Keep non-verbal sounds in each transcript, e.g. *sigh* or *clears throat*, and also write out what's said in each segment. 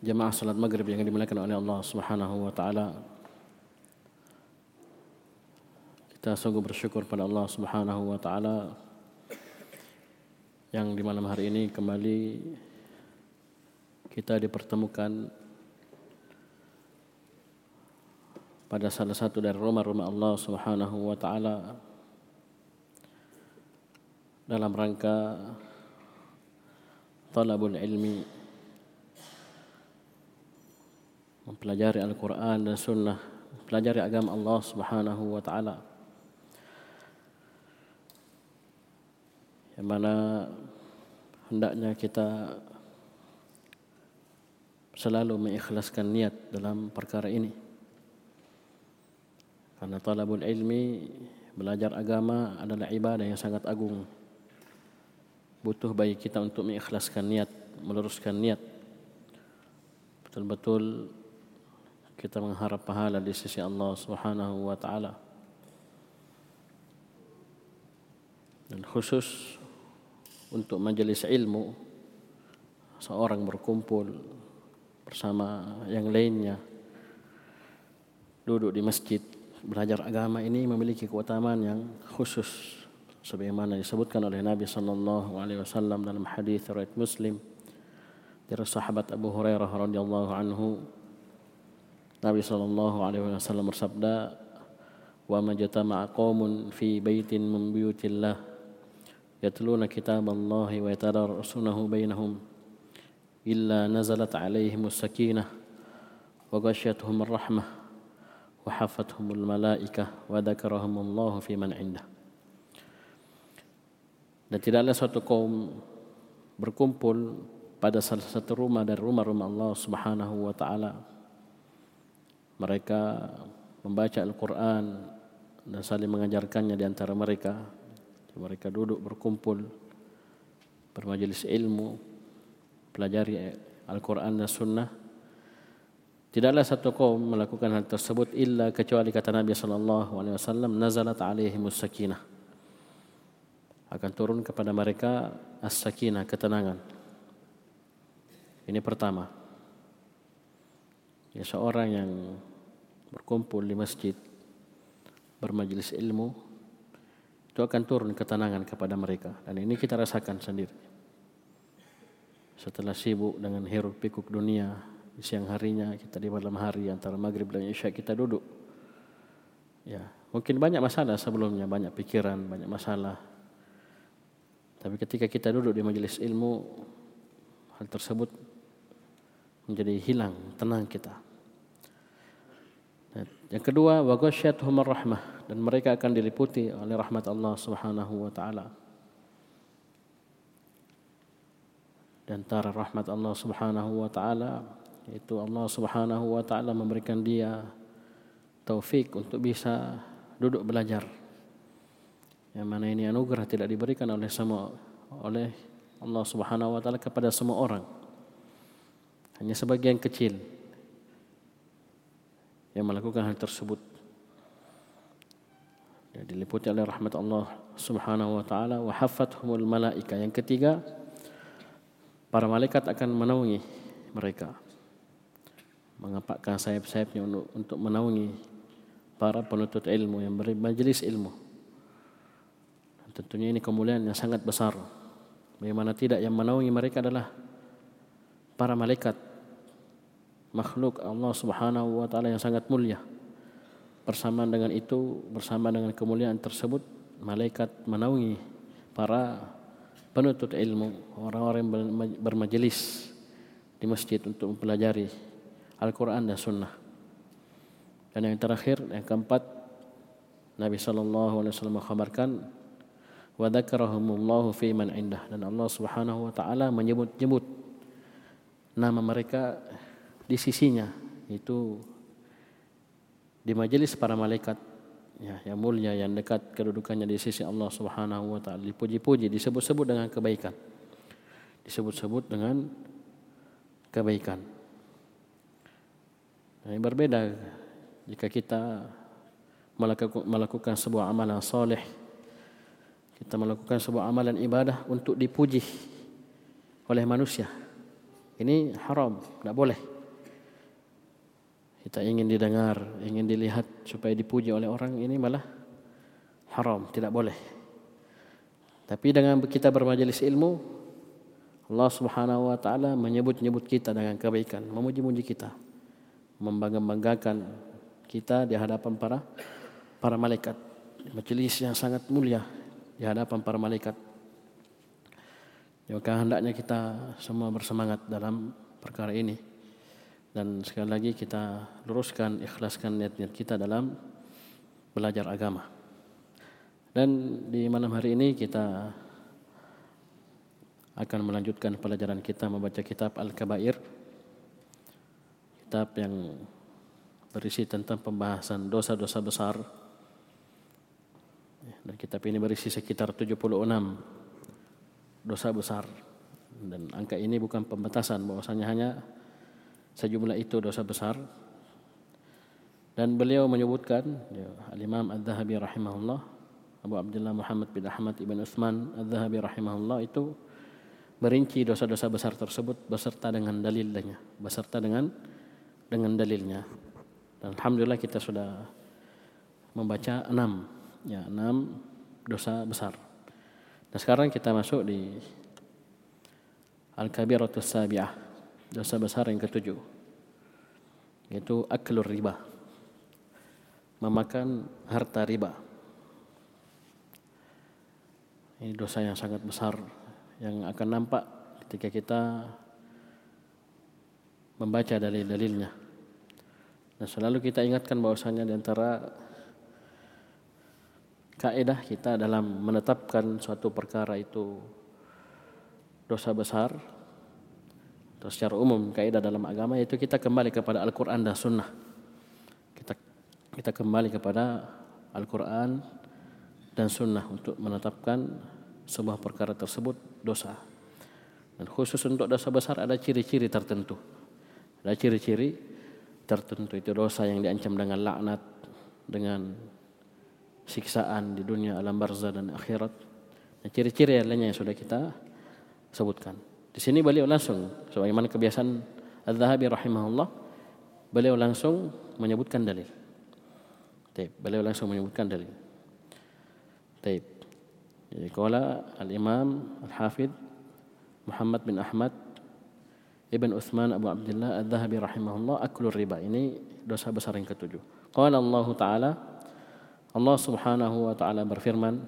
Jemaah salat maghrib yang dimuliakan oleh Allah Subhanahu wa taala. Kita sungguh bersyukur pada Allah Subhanahu wa taala yang di malam hari ini kembali kita dipertemukan pada salah satu dari rumah-rumah Allah Subhanahu wa taala dalam rangka talabul ilmi mempelajari Al-Quran dan Sunnah, mempelajari agama Allah Subhanahu wa Ta'ala. Yang mana hendaknya kita selalu mengikhlaskan niat dalam perkara ini. Karena talabul ilmi, belajar agama adalah ibadah yang sangat agung. Butuh bagi kita untuk mengikhlaskan niat, meluruskan niat. Betul-betul kita mengharap pahala di sisi Allah Subhanahu wa taala. Dan khusus untuk majelis ilmu seorang berkumpul bersama yang lainnya duduk di masjid belajar agama ini memiliki keutamaan yang khusus sebagaimana disebutkan oleh Nabi sallallahu alaihi wasallam dalam hadis riwayat Muslim dari sahabat Abu Hurairah radhiyallahu anhu Nabi sallallahu alaihi wasallam bersabda, "Wa majtama'a qaumun fi baitin min buyutillah yatluna kitaballahi wa yatadarasunahu bainahum illa nazalat alaihimus sakinah wa ghasyiyatuhumur rahmah wa hafathumul malaikah wa dzakarahumullahu fi man indah." Dan tidaklah suatu kaum berkumpul pada salah satu rumah dari rumah-rumah Allah Subhanahu wa taala mereka membaca Al-Quran dan saling mengajarkannya di antara mereka. Mereka duduk berkumpul bermajelis ilmu, pelajari Al-Quran dan Sunnah. Tidaklah satu kaum melakukan hal tersebut illa kecuali kata Nabi sallallahu alaihi wasallam nazalat alaihimus sakinah. Akan turun kepada mereka as-sakinah, ketenangan. Ini pertama. Ya seorang yang berkumpul di masjid bermajelis ilmu itu akan turun ketenangan kepada mereka. Dan ini kita rasakan sendiri. Setelah sibuk dengan hiruk pikuk dunia di siang harinya kita di malam hari antara maghrib dan isya kita duduk. Ya mungkin banyak masalah sebelumnya banyak pikiran banyak masalah. Tapi ketika kita duduk di majelis ilmu hal tersebut menjadi hilang tenang kita yang kedua, wa ghasyiyatuhum rahmah dan mereka akan diliputi oleh rahmat Allah Subhanahu wa taala. Dan antara rahmat Allah Subhanahu wa taala yaitu Allah Subhanahu wa taala memberikan dia taufik untuk bisa duduk belajar. Yang mana ini anugerah tidak diberikan oleh semua oleh Allah Subhanahu wa taala kepada semua orang. Hanya sebagian kecil yang melakukan hal tersebut. Ya, diliputi oleh rahmat Allah Subhanahu wa taala wa hafathumul malaika. Yang ketiga, para malaikat akan menaungi mereka. Mengapakkan sayap-sayapnya untuk, untuk menaungi para penuntut ilmu yang beri majelis ilmu. Tentunya ini kemuliaan yang sangat besar. Bagaimana tidak yang menaungi mereka adalah para malaikat makhluk Allah Subhanahu wa taala yang sangat mulia. Bersamaan dengan itu, bersama dengan kemuliaan tersebut, malaikat menaungi para penuntut ilmu, orang-orang yang bermajelis di masjid untuk mempelajari Al-Quran dan Sunnah. Dan yang terakhir, yang keempat, Nabi sallallahu alaihi wasallam mengkhabarkan wa dzakarahumullahu fi man indah dan Allah Subhanahu wa taala menyebut-nyebut nama mereka di sisinya. Itu di majelis para malaikat ya yang mulia yang dekat kedudukannya di sisi Allah Subhanahu wa taala. Dipuji-puji disebut-sebut dengan kebaikan. Disebut-sebut dengan kebaikan. Nah, ini berbeda jika kita melakukan sebuah amalan soleh kita melakukan sebuah amalan ibadah untuk dipuji oleh manusia ini haram tidak boleh kita ingin didengar, ingin dilihat supaya dipuji oleh orang ini malah haram, tidak boleh. Tapi dengan kita bermajelis ilmu, Allah Subhanahu wa taala menyebut-nyebut kita dengan kebaikan, memuji-muji kita, membangga-banggakan kita di hadapan para para malaikat. Majelis yang sangat mulia di hadapan para malaikat. Maka hendaknya kita semua bersemangat dalam perkara ini. Dan sekali lagi kita luruskan, ikhlaskan niat-niat kita dalam belajar agama. Dan di malam hari ini kita akan melanjutkan pelajaran kita membaca kitab Al-Kabair. Kitab yang berisi tentang pembahasan dosa-dosa besar. Dan kitab ini berisi sekitar 76 dosa besar. Dan angka ini bukan pembatasan bahwasanya hanya sejumlah itu dosa besar. Dan beliau menyebutkan ya, Al-Imam Al-Zahabi rahimahullah Abu Abdullah Muhammad bin Ahmad ibn Uthman Al-Zahabi rahimahullah itu merinci dosa-dosa besar tersebut beserta dengan dalilnya beserta dengan dengan dalilnya. Dan alhamdulillah kita sudah membaca enam ya enam dosa besar. Dan sekarang kita masuk di Al-Kabiratus Sabi'ah dosa besar yang ketujuh yaitu aklur riba. Memakan harta riba. Ini dosa yang sangat besar yang akan nampak ketika kita membaca dalil-dalilnya dan selalu kita ingatkan bahwasanya di antara kaidah kita dalam menetapkan suatu perkara itu dosa besar atau secara umum kaidah dalam agama itu kita kembali kepada Al-Qur'an dan Sunnah. Kita kita kembali kepada Al-Qur'an dan Sunnah untuk menetapkan sebuah perkara tersebut dosa. Dan khusus untuk dosa besar ada ciri-ciri tertentu. Ada ciri-ciri tertentu itu dosa yang diancam dengan laknat, dengan siksaan di dunia alam barzah dan akhirat. Nah, ciri-ciri lainnya yang sudah kita sebutkan. Di sini beliau langsung sebagaimana kebiasaan Al-Zahabi rahimahullah beliau langsung menyebutkan dalil. Taib, beliau langsung menyebutkan dalil. Taib. Jadi kala Al-Imam Al-Hafidh Muhammad bin Ahmad Ibn Uthman Abu Abdullah Al-Zahabi rahimahullah aklur riba. Ini dosa besar yang ketujuh. Qala Allah Ta'ala Allah Subhanahu wa taala berfirman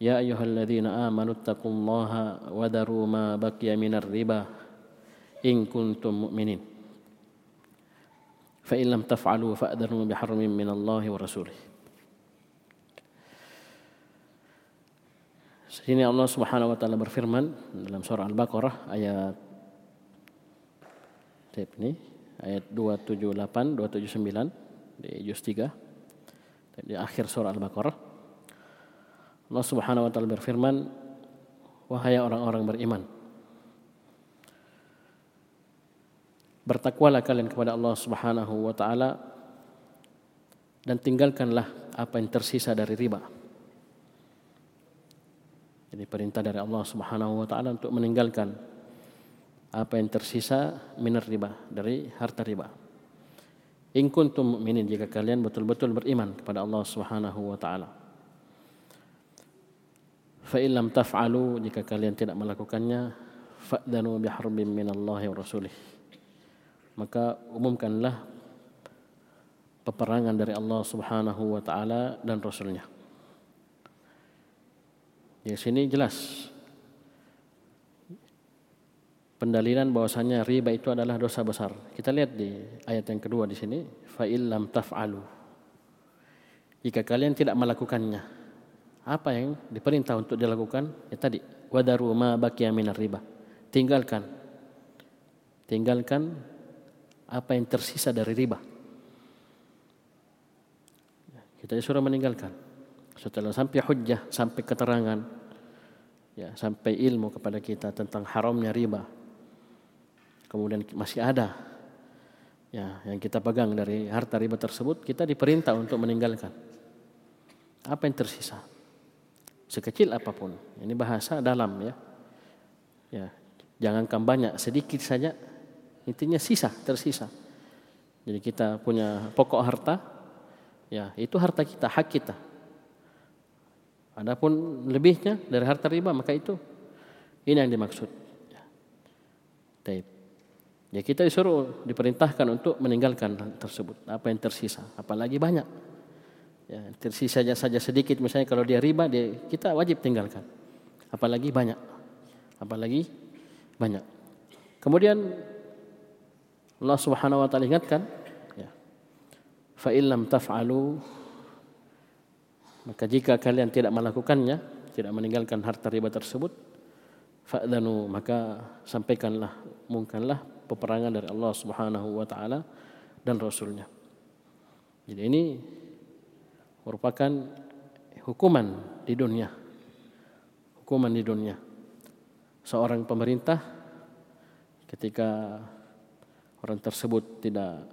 يا أيها الذين آمنوا اتقوا الله وذروا ما بقي من الربا إن كنتم مؤمنين فإن لم تفعلوا فأذنوا بحرم من الله ورسوله Sini Allah Subhanahu wa taala berfirman dalam surah Al-Baqarah ayat tip ini ayat 278 279 di juz 3 di akhir surah Al-Baqarah Allah Subhanahu wa taala berfirman, "Wahai orang-orang beriman, bertakwalah kalian kepada Allah Subhanahu wa taala dan tinggalkanlah apa yang tersisa dari riba." Jadi perintah dari Allah Subhanahu wa taala untuk meninggalkan apa yang tersisa minar riba dari harta riba. In kuntum mu'minin jika kalian betul-betul beriman kepada Allah Subhanahu wa taala. Fa lam taf'alu jika kalian tidak melakukannya fa'danu biharbin minallahi wa rasulih. Maka umumkanlah peperangan dari Allah Subhanahu wa taala dan rasulnya. Di sini jelas pendalilan bahwasanya riba itu adalah dosa besar. Kita lihat di ayat yang kedua di sini, fa lam taf'alu. Jika kalian tidak melakukannya, apa yang diperintah untuk dilakukan? Ya tadi, wadaru ma baqiya minar riba. Tinggalkan. tinggalkan apa yang tersisa dari riba. Kita disuruh meninggalkan. Setelah sampai hujjah, sampai keterangan, ya, sampai ilmu kepada kita tentang haramnya riba. Kemudian masih ada ya, yang kita pegang dari harta riba tersebut, kita diperintah untuk meninggalkan. Apa yang tersisa? Sekecil apa pun. Ini bahasa dalam ya. Ya, jangankan banyak, sedikit saja Intinya sisa, tersisa. Jadi kita punya pokok harta, ya itu harta kita, hak kita. Adapun lebihnya dari harta riba maka itu ini yang dimaksud. Ya. Ya kita disuruh diperintahkan untuk meninggalkan tersebut. Apa yang tersisa, apalagi banyak. Ya, tersisa saja sedikit misalnya kalau dia riba dia kita wajib tinggalkan. Apalagi banyak. Apalagi banyak. Kemudian Allah Subhanahu wa taala ingatkan ya. Fa illam taf'alu maka jika kalian tidak melakukannya, tidak meninggalkan harta riba tersebut, fa'dhanu maka sampaikanlah, mungkinlah peperangan dari Allah Subhanahu wa taala dan rasulnya. Jadi ini merupakan hukuman di dunia. Hukuman di dunia. Seorang pemerintah ketika orang tersebut tidak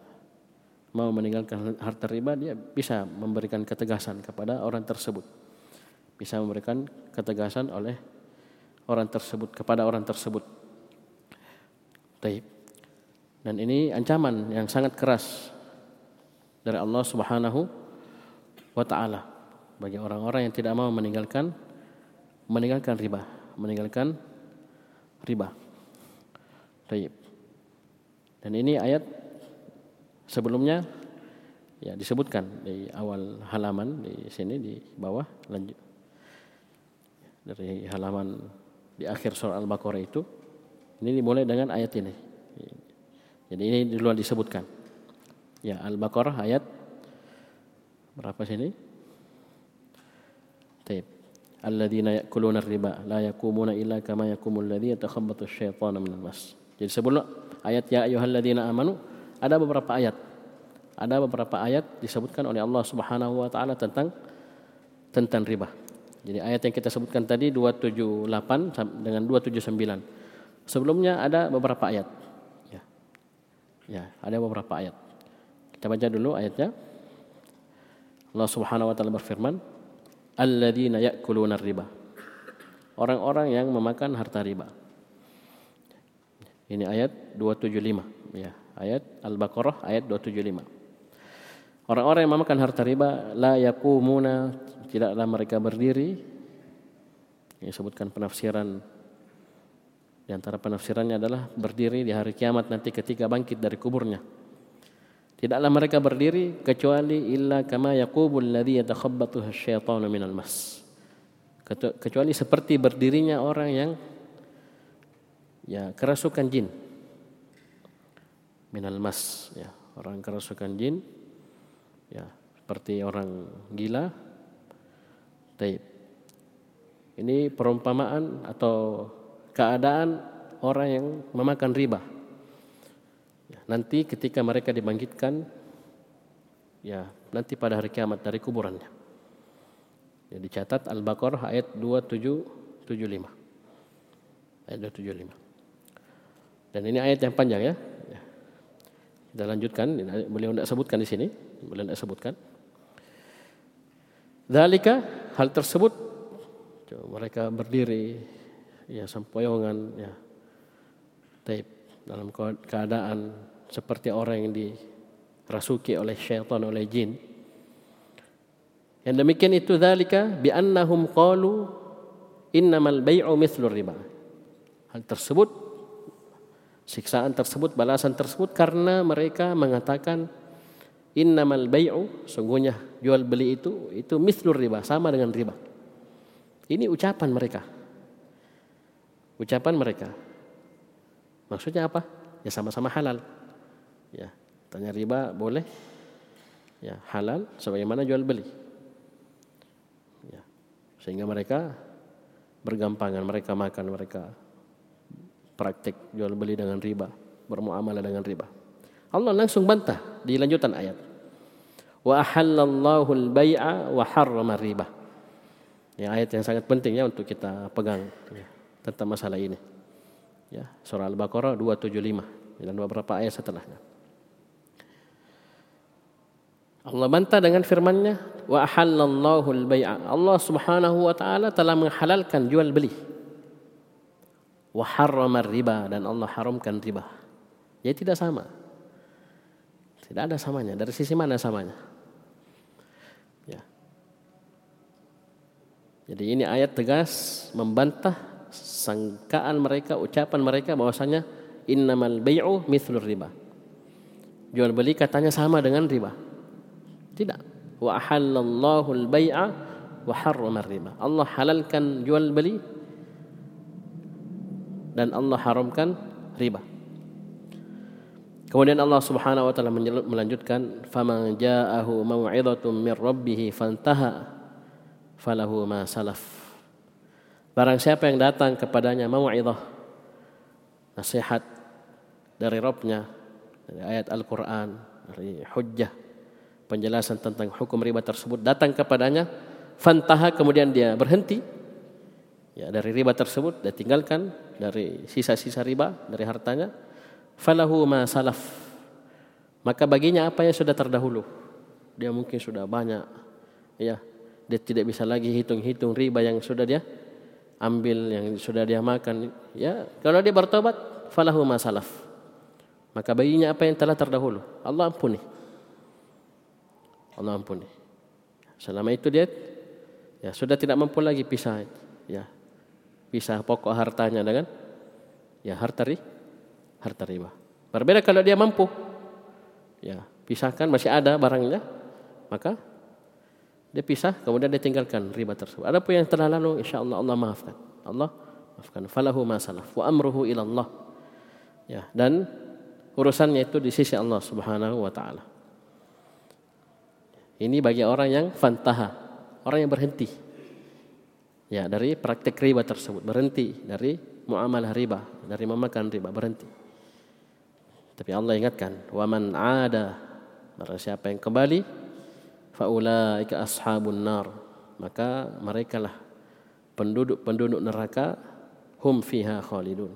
mau meninggalkan harta riba dia bisa memberikan ketegasan kepada orang tersebut bisa memberikan ketegasan oleh orang tersebut kepada orang tersebut Taib. dan ini ancaman yang sangat keras dari Allah Subhanahu wa taala bagi orang-orang yang tidak mau meninggalkan meninggalkan riba meninggalkan riba Taib. Dan ini ayat sebelumnya ya disebutkan di awal halaman di sini di bawah lanjut dari halaman di akhir surah Al-Baqarah itu ini dimulai dengan ayat ini. Jadi ini di luar disebutkan. Ya Al-Baqarah ayat berapa sini? Taib. Alladzina ya'kuluna riba la yakumuna illa kama yakumul ladzi yatakhabbathu asyaitanu minal mas. Jadi sebelum ayat ya ayyuhalladzina amanu ada beberapa ayat. Ada beberapa ayat disebutkan oleh Allah Subhanahu wa taala tentang tentang riba. Jadi ayat yang kita sebutkan tadi 278 dengan 279. Sebelumnya ada beberapa ayat. Ya. Ya, ada beberapa ayat. Kita baca dulu ayatnya. Allah Subhanahu wa taala berfirman, "Alladzina ya'kuluna riba." Orang-orang yang memakan harta riba. Ini ayat 275 ya, ayat Al-Baqarah ayat 275. Orang-orang yang memakan harta riba la yakumuna tidaklah mereka berdiri. Ini sebutkan penafsiran di antara penafsirannya adalah berdiri di hari kiamat nanti ketika bangkit dari kuburnya. Tidaklah mereka berdiri kecuali illa kama yaqubul ladzi yatakhabbathu asyaitanu minal mas. Kecuali seperti berdirinya orang yang ya kerasukan jin. Minal mas ya orang kerasukan jin ya seperti orang gila. Taib. Ini perumpamaan atau keadaan orang yang memakan riba nanti ketika mereka dibangkitkan ya nanti pada hari kiamat dari kuburannya. Ya dicatat Al-Baqarah ayat 2775 ayat 275 dan ini ayat yang panjang ya. Kita lanjutkan, beliau tidak sebutkan di sini, beliau tidak sebutkan. Dalika hal tersebut mereka berdiri ya sempoyongan ya. Taib dalam keadaan seperti orang yang dirasuki oleh syaitan oleh jin. Yang demikian itu dalika bi annahum qalu innamal bai'u mithlur riba. Hal tersebut siksaan tersebut, balasan tersebut karena mereka mengatakan innamal bai'u, sungguhnya jual beli itu itu mislur riba, sama dengan riba. Ini ucapan mereka. Ucapan mereka. Maksudnya apa? Ya sama-sama halal. Ya, tanya riba boleh. Ya, halal sebagaimana jual beli. Ya. Sehingga mereka bergampangan, mereka makan, mereka praktik jual beli dengan riba. bermuamalah dengan riba. Allah langsung bantah di lanjutan ayat. Wa ahallallahu al-bai'a wa harrama riba. Ya, ayat yang sangat penting ya untuk kita pegang ya, tentang masalah ini. Ya, surah Al-Baqarah 275 dan beberapa ayat setelahnya. Allah bantah dengan firman-Nya, "Wa ahallallahu al-bai'a." Allah Subhanahu wa taala telah menghalalkan jual beli. Wa harrama riba dan Allah haramkan riba. Ya tidak sama. Tidak ada samanya. Dari sisi mana samanya? Ya. Jadi ini ayat tegas membantah sangkaan mereka, ucapan mereka bahwasanya innamal bai'u mithlur riba. Jual beli katanya sama dengan riba. Tidak. Wa ahallallahu al-bai'a wa harrama riba. Allah halalkan jual beli dan Allah haramkan riba. Kemudian Allah Subhanahu wa taala melanjutkan, "Faman ja'ahu mau'izatun min rabbih fantaha falahu ma salaf." Barang siapa yang datang kepadanya mau'izah nasihat dari Rabbnya dari ayat Al-Qur'an, dari hujjah penjelasan tentang hukum riba tersebut datang kepadanya. Fantaha kemudian dia berhenti. Ya dari riba tersebut dia tinggalkan dari sisa-sisa riba dari hartanya. Falahu ma salaf. Maka baginya apa yang sudah terdahulu? Dia mungkin sudah banyak. Ya dia tidak bisa lagi hitung-hitung riba yang sudah dia ambil yang sudah dia makan. Ya kalau dia bertobat falahu ma salaf. Maka baginya apa yang telah terdahulu? Allah ampuni Allah ampuni. Selama itu dia ya sudah tidak mampu lagi pisah ya. Pisah pokok hartanya dengan ya harta ri, harta riba. Berbeda kalau dia mampu. Ya, pisahkan masih ada barangnya, maka dia pisah kemudian dia tinggalkan riba tersebut. Ada pun yang telah lalu insyaallah Allah maafkan. Allah maafkan. Falahu ma salaf wa amruhu ila Allah. Ya, dan urusannya itu di sisi Allah Subhanahu wa taala. Ini bagi orang yang fantaha, orang yang berhenti. Ya, dari praktek riba tersebut, berhenti dari muamalah riba, dari memakan riba, berhenti. Tapi Allah ingatkan, "Wa man 'ada" Barang siapa yang kembali, faulaika ashabun nar. Maka mereka lah penduduk-penduduk neraka hum fiha khalidun.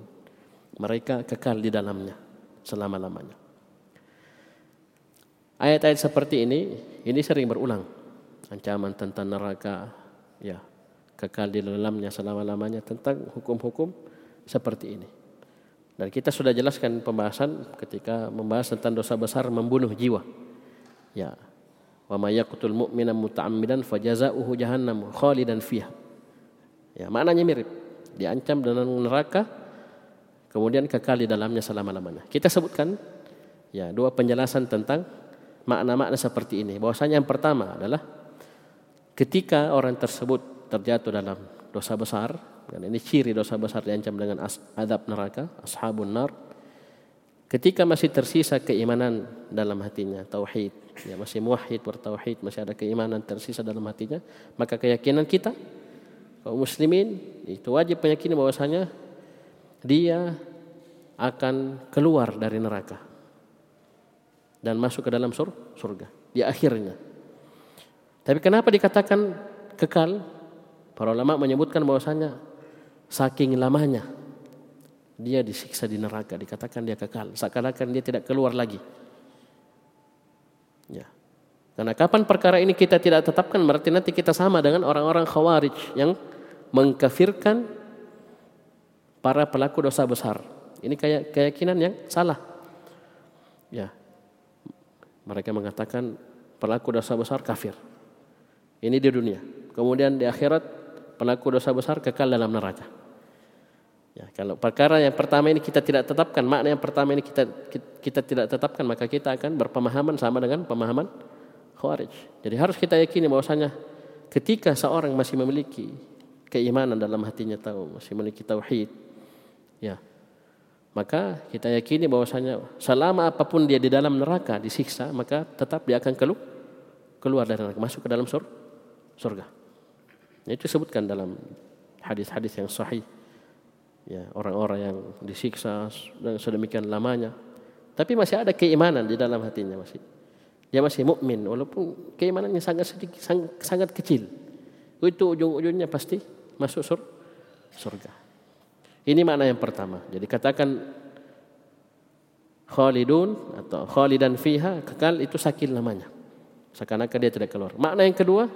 Mereka kekal di dalamnya selama-lamanya. Ayat-ayat seperti ini ini sering berulang. Ancaman tentang neraka, ya, kekal di dalamnya selama-lamanya tentang hukum-hukum seperti ini. Dan kita sudah jelaskan pembahasan ketika membahas tentang dosa besar membunuh jiwa. Ya. Wa may yaqtul mu'mina muta'ammidan fajaza'uhu jahannam khalidan fiha. Ya, maknanya mirip. Diancam dengan neraka kemudian kekal di dalamnya selama-lamanya. Kita sebutkan ya dua penjelasan tentang makna-makna seperti ini. Bahwasanya yang pertama adalah ketika orang tersebut terjatuh dalam dosa besar, dan ini ciri dosa besar diancam dengan adab neraka, ashabun nar. Ketika masih tersisa keimanan dalam hatinya, tauhid, ya masih muwahhid bertauhid, masih ada keimanan tersisa dalam hatinya, maka keyakinan kita kaum muslimin itu wajib meyakini bahwasanya dia akan keluar dari neraka dan masuk ke dalam sur surga di akhirnya. Tapi kenapa dikatakan kekal? Para ulama menyebutkan bahwasanya saking lamanya dia disiksa di neraka dikatakan dia kekal seakan-akan dia tidak keluar lagi. Ya. Karena kapan perkara ini kita tidak tetapkan berarti nanti kita sama dengan orang-orang khawarij yang mengkafirkan para pelaku dosa besar. Ini kayak keyakinan yang salah. Ya, mereka mengatakan pelaku dosa besar kafir. Ini di dunia. Kemudian di akhirat pelaku dosa besar kekal dalam neraka. Ya, kalau perkara yang pertama ini kita tidak tetapkan, makna yang pertama ini kita, kita tidak tetapkan, maka kita akan berpemahaman sama dengan pemahaman Khawarij. Jadi harus kita yakini bahwasanya ketika seorang masih memiliki keimanan dalam hatinya tahu, masih memiliki tauhid, ya, maka kita yakini bahwasanya selama apa pun dia di dalam neraka disiksa maka tetap dia akan keluar keluar dari neraka masuk ke dalam sur surga. Itu disebutkan dalam hadis-hadis yang sahih. Ya orang-orang yang disiksa dan sedemikian lamanya. Tapi masih ada keimanan di dalam hatinya masih. Dia masih mukmin walaupun keimanannya sangat sedikit sangat, sangat kecil. Itu ujung-ujungnya pasti masuk sur surga ini makna yang pertama jadi katakan khalidun atau khalidan fiha kekal itu sakil namanya seakan-akan dia tidak keluar makna yang kedua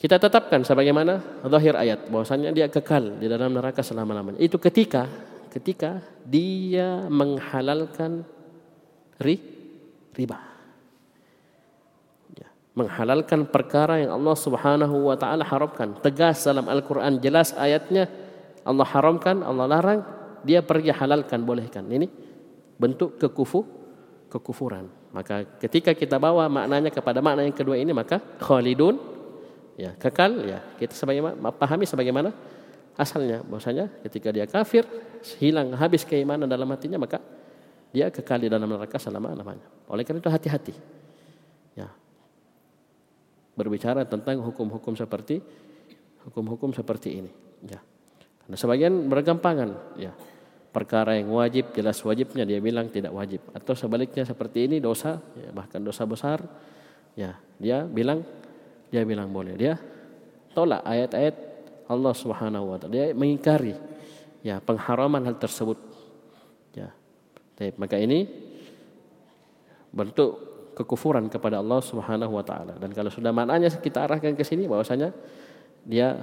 kita tetapkan sebagaimana zahir ayat bahwasanya dia kekal di dalam neraka selama-lamanya. Itu ketika ketika dia menghalalkan ri, riba. Ya, menghalalkan perkara yang Allah Subhanahu wa taala haramkan. Tegas dalam Al-Qur'an jelas ayatnya Allah haramkan, Allah larang, dia pergi halalkan, bolehkan. Ini bentuk kekufu kekufuran. Maka ketika kita bawa maknanya kepada makna yang kedua ini maka khalidun ya kekal ya kita sebagaimana pahami sebagaimana asalnya. Bahwasanya ketika dia kafir hilang habis keimanan dalam hatinya maka dia kekal di dalam neraka selama lamanya oleh karena itu hati-hati. Ya. Berbicara tentang hukum-hukum seperti hukum-hukum seperti ini. Ya karena sebagian bergampangan ya perkara yang wajib jelas wajibnya dia bilang tidak wajib atau sebaliknya seperti ini dosa ya, bahkan dosa besar ya dia bilang dia bilang boleh. Dia tolak ayat-ayat Allah Subhanahu wa taala. Dia mengingkari ya pengharaman hal tersebut. Ya. Baik, maka ini bentuk kekufuran kepada Allah Subhanahu wa taala. Dan kalau sudah maknanya kita arahkan ke sini bahwasanya dia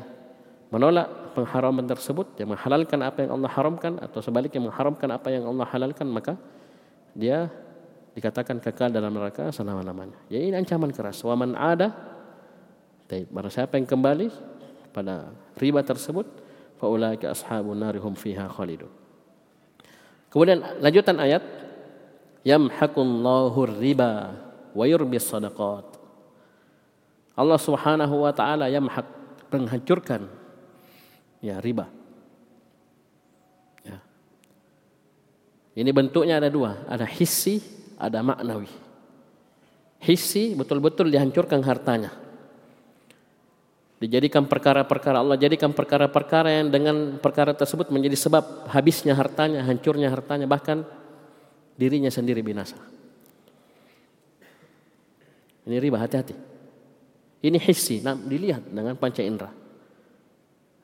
menolak pengharaman tersebut, dia menghalalkan apa yang Allah haramkan atau sebaliknya mengharamkan apa yang Allah halalkan, maka dia dikatakan kekal dalam neraka selama-lamanya. Ya ini ancaman keras. Wa man ada barang siapa yang kembali pada riba tersebut, faulaika ashabun narihum fiha khalidun. Kemudian lanjutan ayat, yamhaqullahu riba wa yurbis sadaqat. Allah Subhanahu wa taala yamhaq menghancurkan ya riba. Ya. Ini bentuknya ada dua, ada hissi, ada maknawi. Hissi betul-betul dihancurkan hartanya Dijadikan perkara-perkara Allah jadikan perkara-perkara yang dengan perkara tersebut menjadi sebab habisnya hartanya, hancurnya hartanya, bahkan dirinya sendiri binasa. Ini riba hati-hati. Ini hissi, nah, dilihat dengan panca indera.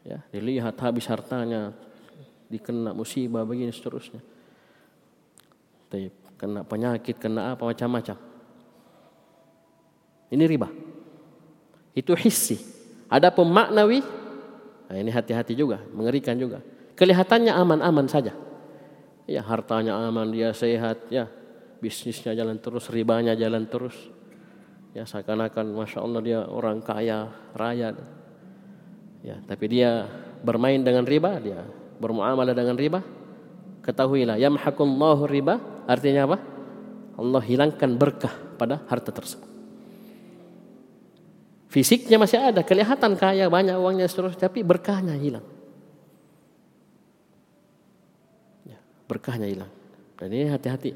Ya, dilihat habis hartanya, dikena musibah begini seterusnya. Kena penyakit, kena apa macam-macam. Ini riba. Itu hissi. Ada pemaknawi, nah ini hati-hati juga, mengerikan juga. Kelihatannya aman-aman saja. Ya hartanya aman, dia sehat, ya bisnisnya jalan terus, ribanya jalan terus. Ya seakan-akan masya Allah dia orang kaya raya. Ya tapi dia bermain dengan riba, dia bermuamalah dengan riba. Ketahuilah, yamhakullahu riba artinya apa? Allah hilangkan berkah pada harta tersebut. Fisiknya masih ada, kelihatan kaya, banyak uangnya seterusnya, tapi berkahnya hilang. Ya, berkahnya hilang. Dan ini hati-hati.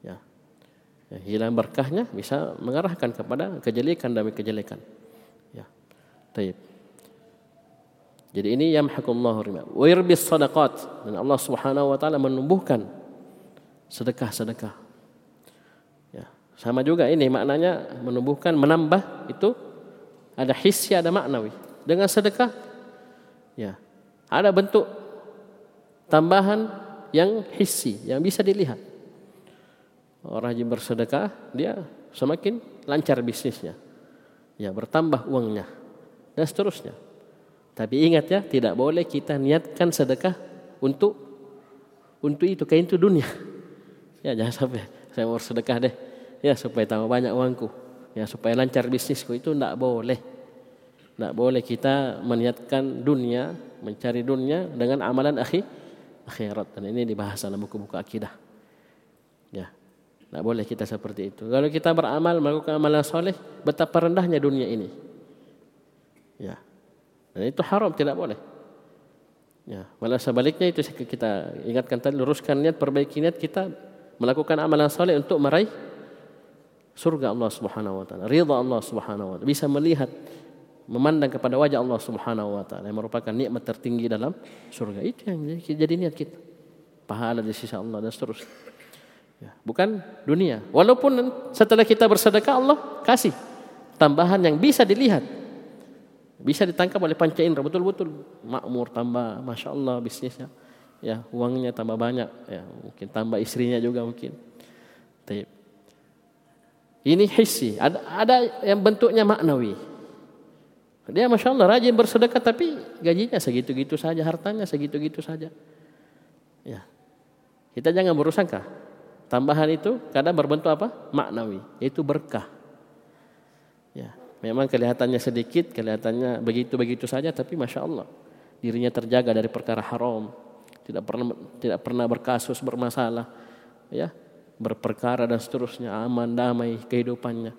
Ya. ya. hilang berkahnya bisa mengarahkan kepada kejelekan demi kejelekan. Ya. Taib. Jadi ini yamhaqullahu riba. Wa yurbis sadaqat dan Allah Subhanahu wa taala menumbuhkan sedekah-sedekah. Ya, sama juga ini maknanya menumbuhkan menambah itu ada hissi, ada maknawi. Dengan sedekah, ya, ada bentuk tambahan yang hissi, yang bisa dilihat. Orang yang bersedekah, dia semakin lancar bisnisnya. Ya, bertambah uangnya. Dan seterusnya. Tapi ingat ya, tidak boleh kita niatkan sedekah untuk untuk itu, kayak itu dunia. Ya, jangan sampai saya mau sedekah deh. Ya, supaya tambah banyak uangku. Ya supaya lancar bisnisku. Itu tidak boleh. Tidak boleh kita meniatkan dunia mencari dunia dengan amalan akhi akhirat. Dan ini dibahas dalam buku-buku akidah. Ya tidak boleh kita seperti itu. Kalau kita beramal melakukan amalan soleh betapa rendahnya dunia ini. Ya dan itu haram tidak boleh ya malah sebaliknya itu kita ingatkan tadi luruskan niat perbaiki niat kita melakukan amalan soleh untuk meraih surga Allah Subhanahu wa taala, ridha Allah Subhanahu wa taala, bisa melihat memandang kepada wajah Allah Subhanahu wa taala yang merupakan nikmat tertinggi dalam surga. Itu yang jadi niat kita. Pahala di sisi Allah dan seterusnya. Ya, bukan dunia. Walaupun setelah kita bersedekah Allah kasih tambahan yang bisa dilihat. Bisa ditangkap oleh panca indera betul-betul makmur tambah masya Allah bisnisnya ya uangnya tambah banyak ya mungkin tambah istrinya juga mungkin Taib. ini hissi ada, ada yang bentuknya maknawi dia masya Allah rajin bersedekah tapi gajinya segitu-gitu saja, hartanya segitu-gitu saja. Ya, kita jangan berusaha Tambahan itu kadang berbentuk apa? Maknawi, yaitu berkah. Memang kelihatannya sedikit, kelihatannya begitu-begitu saja, tapi masya Allah dirinya terjaga dari perkara haram, tidak pernah tidak pernah berkasus bermasalah, ya berperkara dan seterusnya aman damai kehidupannya,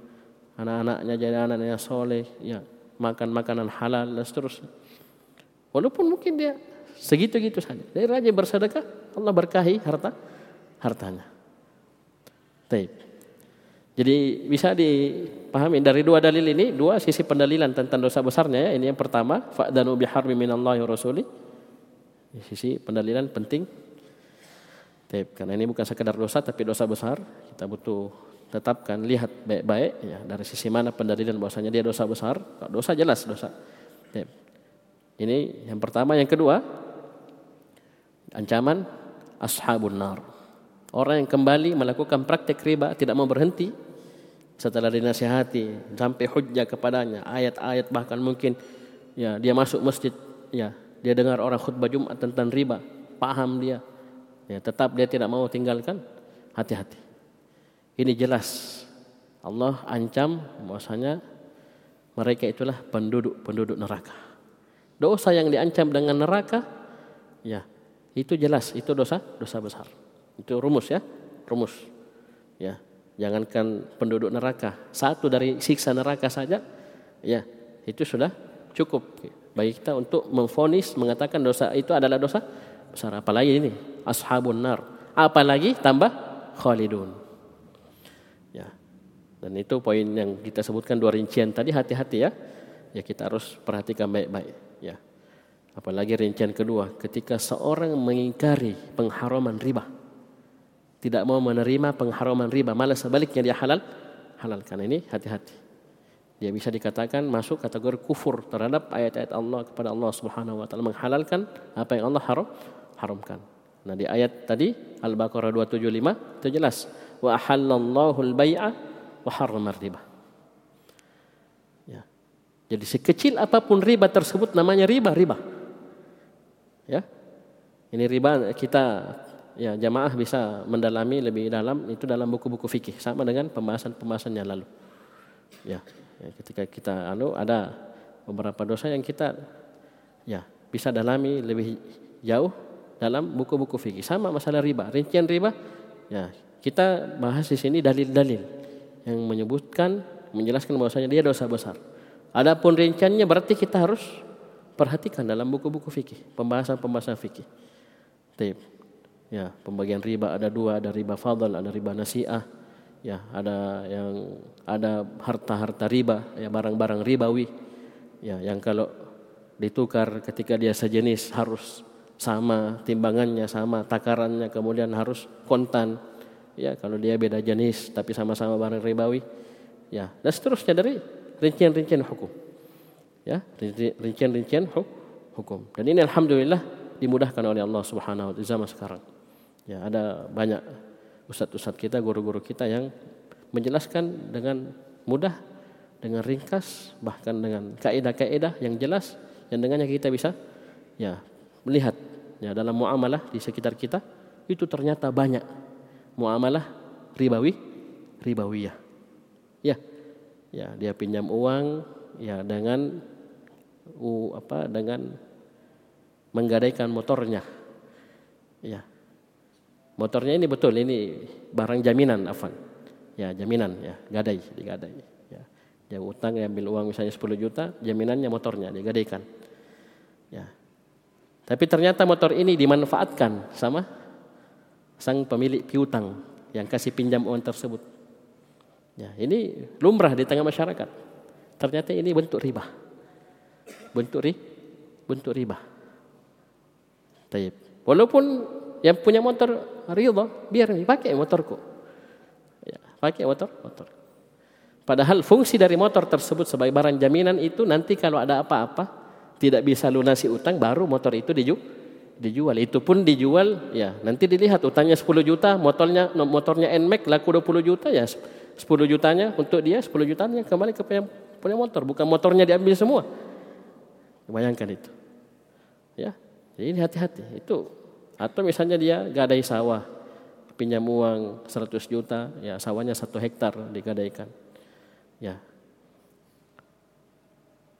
anak-anaknya jadi anak yang soleh, ya makan makanan halal dan seterusnya. Walaupun mungkin dia segitu-gitu saja. Dia rajin bersedekah, Allah berkahi harta hartanya. Taib. Jadi bisa dipahami dari dua dalil ini, dua sisi pendalilan tentang dosa besarnya ya. Ini yang pertama, fa'danu biharbi minallahi wa rasuli. Sisi pendalilan penting. Taib. Karena ini bukan sekedar dosa tapi dosa besar. Kita butuh tetapkan lihat baik-baik ya dari sisi mana pendalilan bahwasanya dia dosa besar dosa jelas dosa ya. ini yang pertama yang kedua ancaman ashabun nar orang yang kembali melakukan praktek riba tidak mau berhenti setelah dinasihati sampai hujjah kepadanya ayat-ayat bahkan mungkin ya dia masuk masjid ya dia dengar orang khutbah Jumat tentang riba paham dia ya tetap dia tidak mau tinggalkan hati-hati ini jelas Allah ancam bahwasanya mereka itulah penduduk-penduduk neraka. Dosa yang diancam dengan neraka ya itu jelas itu dosa dosa besar. Itu rumus ya, rumus. Ya, jangankan penduduk neraka, satu dari siksa neraka saja ya itu sudah cukup bagi kita untuk memfonis mengatakan dosa itu adalah dosa besar apalagi ini ashabun nar apalagi tambah khalidun dan itu poin yang kita sebutkan dua rincian tadi hati-hati ya. Ya kita harus perhatikan baik-baik ya. Apalagi rincian kedua, ketika seorang mengingkari pengharaman riba. Tidak mau menerima pengharaman riba, malah sebaliknya dia halal, halalkan ini hati-hati. Dia bisa dikatakan masuk kategori kufur terhadap ayat-ayat Allah kepada Allah Subhanahu wa taala menghalalkan apa yang Allah haram haramkan. Nah di ayat tadi Al-Baqarah 275 itu jelas wa ahallallahu al-bai'a wa riba. Ya. Jadi sekecil apa pun riba tersebut namanya riba, riba. Ya. Ini riba kita ya jamaah bisa mendalami lebih dalam itu dalam buku-buku fikih sama dengan pembahasan-pembahasan yang lalu. Ya. ya, ketika kita anu ada beberapa dosa yang kita ya bisa dalami lebih jauh dalam buku-buku fikih sama masalah riba rincian riba ya kita bahas di sini dalil-dalil yang menyebutkan menjelaskan bahwasanya dia dosa besar. Adapun rinciannya berarti kita harus perhatikan dalam buku-buku fikih, pembahasan-pembahasan fikih. Ya, pembagian riba ada dua, ada riba fadl, ada riba nasiah. Ya, ada yang ada harta-harta riba, ya barang-barang ribawi. Ya, yang kalau ditukar ketika dia sejenis harus sama timbangannya, sama takarannya, kemudian harus kontan ya kalau dia beda jenis tapi sama-sama barang ribawi ya dan seterusnya dari rincian-rincian hukum ya rincian-rincian hukum dan ini alhamdulillah dimudahkan oleh Allah Subhanahu wa taala zaman sekarang ya ada banyak ustadz-ustadz kita guru-guru kita yang menjelaskan dengan mudah dengan ringkas bahkan dengan kaidah-kaidah yang jelas yang dengannya kita bisa ya melihat ya dalam muamalah di sekitar kita itu ternyata banyak muamalah ribawi ribawiyah. Ya. Ya, dia pinjam uang ya dengan u, apa dengan menggadaikan motornya. Ya. Motornya ini betul ini barang jaminan afan. Ya, jaminan ya, gadai, digadai. Ya. Dia utang ya ambil uang misalnya 10 juta, jaminannya motornya digadaikan. Ya. Tapi ternyata motor ini dimanfaatkan sama sang pemilik piutang yang kasih pinjam uang tersebut. Ya, ini lumrah di tengah masyarakat. Ternyata ini bentuk riba. bentuk ri, bentuk riba. Taib. Walaupun yang punya motor ridha, biar pakai motorku. Ya, pakai motor, motor. Padahal fungsi dari motor tersebut sebagai barang jaminan itu nanti kalau ada apa-apa tidak bisa lunasi utang baru motor itu dijual dijual. Itu pun dijual ya nanti dilihat utangnya 10 juta, motornya motornya Nmax laku 20 juta ya 10 jutanya untuk dia 10 jutanya kembali ke punya motor bukan motornya diambil semua. Bayangkan itu. Ya. Jadi hati-hati itu atau misalnya dia gadai sawah pinjam uang 100 juta ya sawahnya satu hektar digadaikan Ya.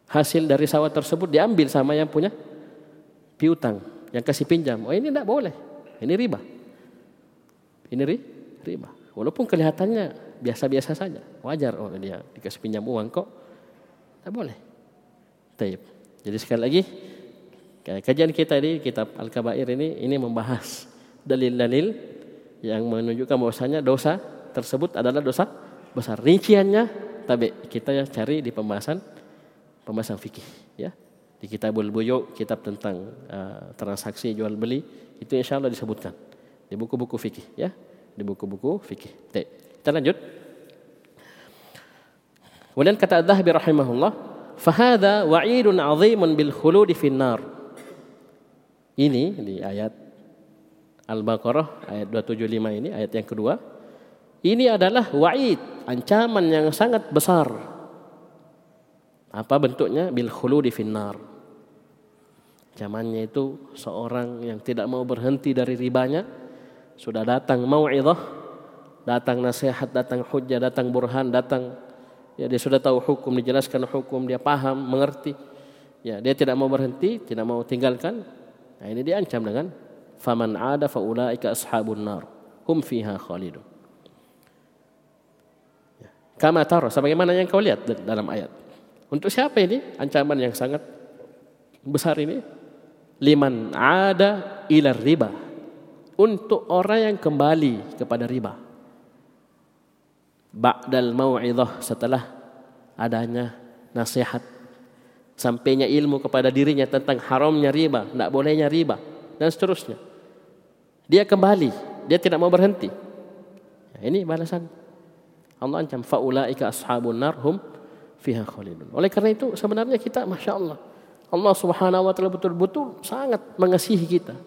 Hasil dari sawah tersebut diambil sama yang punya piutang, yang kasih pinjam. Oh ini tidak boleh, ini riba. Ini ri, riba. Walaupun kelihatannya biasa-biasa saja, wajar. Oh dia dikasih pinjam uang kok, tidak boleh. Taib. Jadi sekali lagi, kajian kita di kitab Al-Kabair ini ini membahas dalil-dalil yang menunjukkan bahwasanya dosa tersebut adalah dosa besar. Rinciannya tapi kita cari di pembahasan pembahasan fikih ya. Di kitabul buyu kitab tentang uh, transaksi jual beli itu insya Allah disebutkan. Di buku-buku fikih ya. Di buku-buku fikih. Baik, kita lanjut. Kemudian kata Adzahabi rahimahullah fahada wa'idun 'azimun bil khuludi finnar ini di ayat Al-Baqarah ayat 275 ini ayat yang kedua ini adalah wa'id, ancaman yang sangat besar. Apa bentuknya? Bil khuludi finnar. Ancamannya itu seorang yang tidak mau berhenti dari ribanya, sudah datang mau'idhah, datang nasihat, datang hujjah, datang burhan, datang ya dia sudah tahu hukum, dijelaskan hukum, dia paham, mengerti. Ya, dia tidak mau berhenti, tidak mau tinggalkan. Nah, ini diancam dengan faman ada faulaika ashabun nar hum fiha khalidun. Kama taro, sebagaimana yang kau lihat dalam ayat. Untuk siapa ini ancaman yang sangat besar ini? Liman ada ila riba. Untuk orang yang kembali kepada riba. Ba'dal mau'idhah setelah adanya nasihat. Sampainya ilmu kepada dirinya tentang haramnya riba, tidak bolehnya riba, dan seterusnya. Dia kembali, dia tidak mau berhenti. ini balasan Allah ancam faulaika ashabun nar fiha khalidun. Oleh karena itu sebenarnya kita masya Allah Allah Subhanahu wa taala betul-betul sangat mengasihi kita.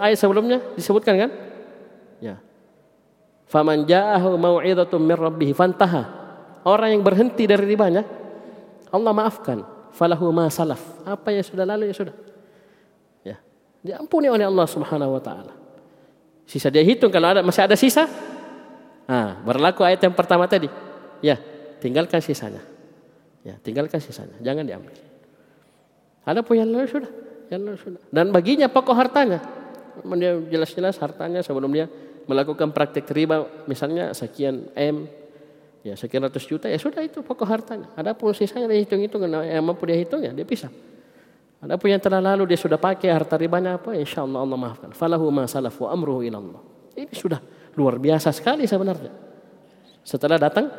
Ayat sebelumnya disebutkan kan? Ya. Faman ja'ahu mau'izatum min rabbih fantaha. Orang yang berhenti dari ribanya Allah maafkan. Falahu ma salaf. Apa yang sudah lalu ya sudah. Ya. Diampuni oleh Allah Subhanahu wa taala. Sisa dia hitung kalau ada masih ada sisa, Nah, berlaku ayat yang pertama tadi. Ya, tinggalkan sisanya. Ya, tinggalkan sisanya. Jangan diambil. Ada pun yang lalu sudah. Yang lalu sudah. Dan baginya pokok hartanya. Dia jelas-jelas hartanya sebelum dia melakukan praktek riba misalnya sekian M ya sekian ratus juta ya sudah itu pokok hartanya. Ada pun sisanya dia hitung-hitung yang mampu dia hitung ya dia pisah. Ada pun yang telah lalu dia sudah pakai harta ribanya apa insya Allah Allah maafkan. Falahu ma salaf wa amruhu ilallah. Ini sudah Luar biasa sekali sebenarnya. Setelah datang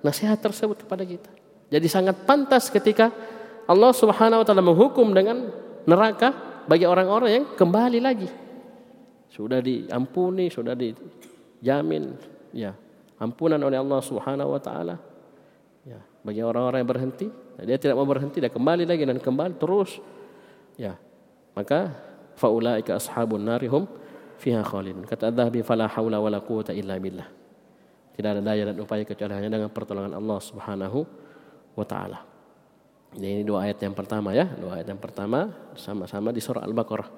nasihat tersebut kepada kita. Jadi sangat pantas ketika Allah Subhanahu wa taala menghukum dengan neraka bagi orang-orang yang kembali lagi. Sudah diampuni, sudah dijamin ya, ampunan oleh Allah Subhanahu wa taala. Ya, bagi orang-orang yang berhenti, dia tidak mau berhenti, dia kembali lagi dan kembali terus. Ya. Maka faulaika ashabun narihum fiha khalidun. Kata Adz-Dzahabi fala haula wala quwata illa billah. Tidak ada daya dan upaya kecuali hanya dengan pertolongan Allah Subhanahu wa taala. Ini dua ayat yang pertama ya, dua ayat yang pertama sama-sama di surah Al-Baqarah.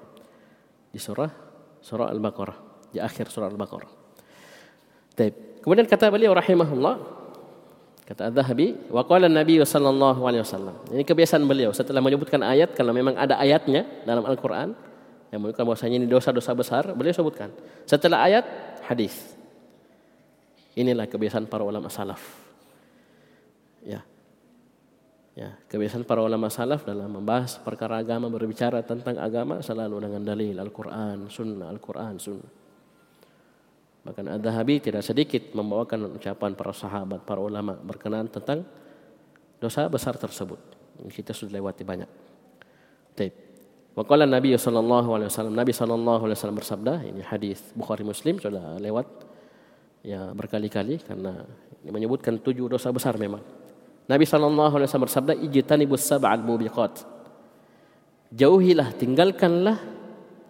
Di surah surah Al-Baqarah, di akhir surah Al-Baqarah. Baik. Kemudian kata beliau rahimahullah kata Az-Zahabi wa qala Nabi sallallahu alaihi wasallam. Ini kebiasaan beliau setelah menyebutkan ayat kalau memang ada ayatnya dalam Al-Qur'an, yang menunjukkan bahwasanya ini dosa-dosa besar, beliau sebutkan. Setelah ayat hadis. Inilah kebiasaan para ulama salaf. Ya. Ya, kebiasaan para ulama salaf dalam membahas perkara agama berbicara tentang agama selalu dengan dalil Al-Qur'an, Sunnah, Al-Qur'an, Sunnah. Bahkan Ad-Dahabi tidak sedikit membawakan ucapan para sahabat, para ulama berkenaan tentang dosa besar tersebut. kita sudah lewati banyak. Baik. Waqala Nabi sallallahu alaihi wasallam Nabi sallallahu alaihi wasallam bersabda ini hadis Bukhari Muslim sudah lewat ya berkali-kali karena ini menyebutkan tujuh dosa besar memang. Nabi sallallahu alaihi wasallam bersabda ijtanibus sab'al mubiqat. Jauhilah tinggalkanlah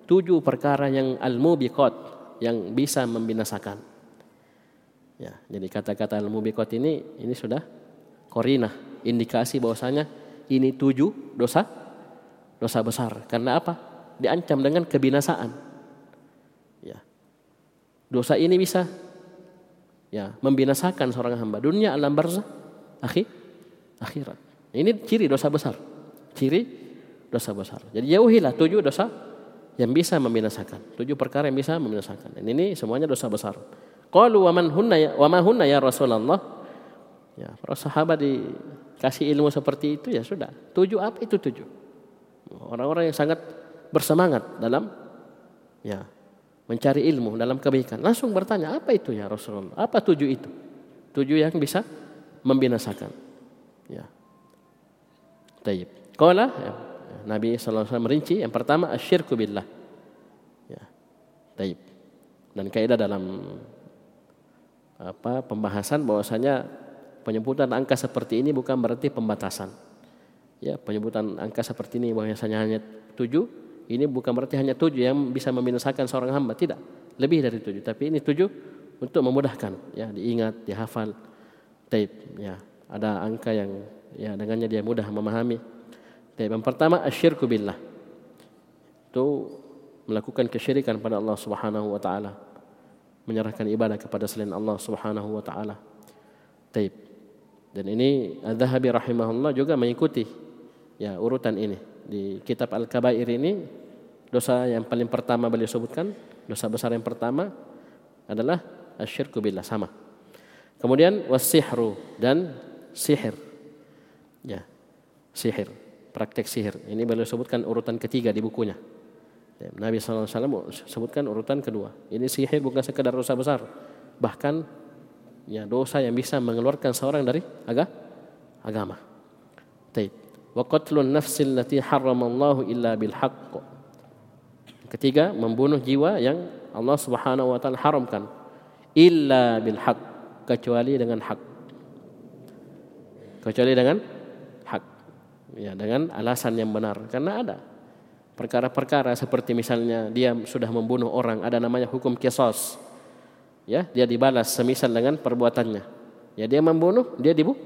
tujuh perkara yang al-mubiqat yang bisa membinasakan. Ya, jadi kata-kata al-mubiqat ini ini sudah korina indikasi bahwasanya ini tujuh dosa dosa besar. Karena apa? Diancam dengan kebinasaan. Ya. Dosa ini bisa ya membinasakan seorang hamba dunia alam barzah akhir akhirat. Ini ciri dosa besar. Ciri dosa besar. Jadi jauhilah tujuh dosa yang bisa membinasakan. Tujuh perkara yang bisa membinasakan. Dan ini semuanya dosa besar. Qalu wa man hunna ya wa ma hunna ya Rasulullah? Ya, para sahabat dikasih ilmu seperti itu ya sudah. Tujuh apa itu tujuh? Orang-orang yang sangat bersemangat dalam ya mencari ilmu dalam kebaikan. Langsung bertanya, apa itu ya Rasulullah? Apa tujuh itu? Tujuh yang bisa membinasakan. Ya. Taib. Qala ya, Nabi SAW merinci yang pertama asyirku billah. Ya. Taib. Dan kaidah dalam apa pembahasan bahwasanya penyebutan angka seperti ini bukan berarti pembatasan. Ya penyebutan angka seperti ini bahwasanya hanya tujuh ini bukan berarti hanya tujuh yang bisa membinasakan seorang hamba. Tidak. Lebih dari tujuh. Tapi ini tujuh untuk memudahkan ya diingat dihafal. Tape ya. Ada angka yang ya dengannya dia mudah memahami yang pertama asyirku billah. Itu melakukan kesyirikan pada Allah Subhanahu wa taala. Menyerahkan ibadah kepada selain Allah Subhanahu wa taala. Tape dan ini Az-Zahabi rahimahullah juga mengikuti ya urutan ini. Di kitab Al-Kabair ini dosa yang paling pertama beliau sebutkan dosa besar yang pertama adalah asyirku billah sama. Kemudian wasihru dan sihir. Ya sihir praktek sihir ini beliau sebutkan urutan ketiga di bukunya ya, Nabi SAW sebutkan urutan kedua ini sihir bukan sekedar dosa besar bahkan ya dosa yang bisa mengeluarkan seorang dari aga, agama. Taib wa qatlun nafsil lati harramallahu illa bil. Ketiga, membunuh jiwa yang Allah Subhanahu wa taala haramkan illa bil kecuali dengan hak. Kecuali dengan. Ya, dengan alasan yang benar. Karena ada perkara-perkara seperti misalnya dia sudah membunuh orang, ada namanya hukum kisos. Ya, dia dibalas semisal dengan perbuatannya. Ya, dia membunuh, dia dibunuh,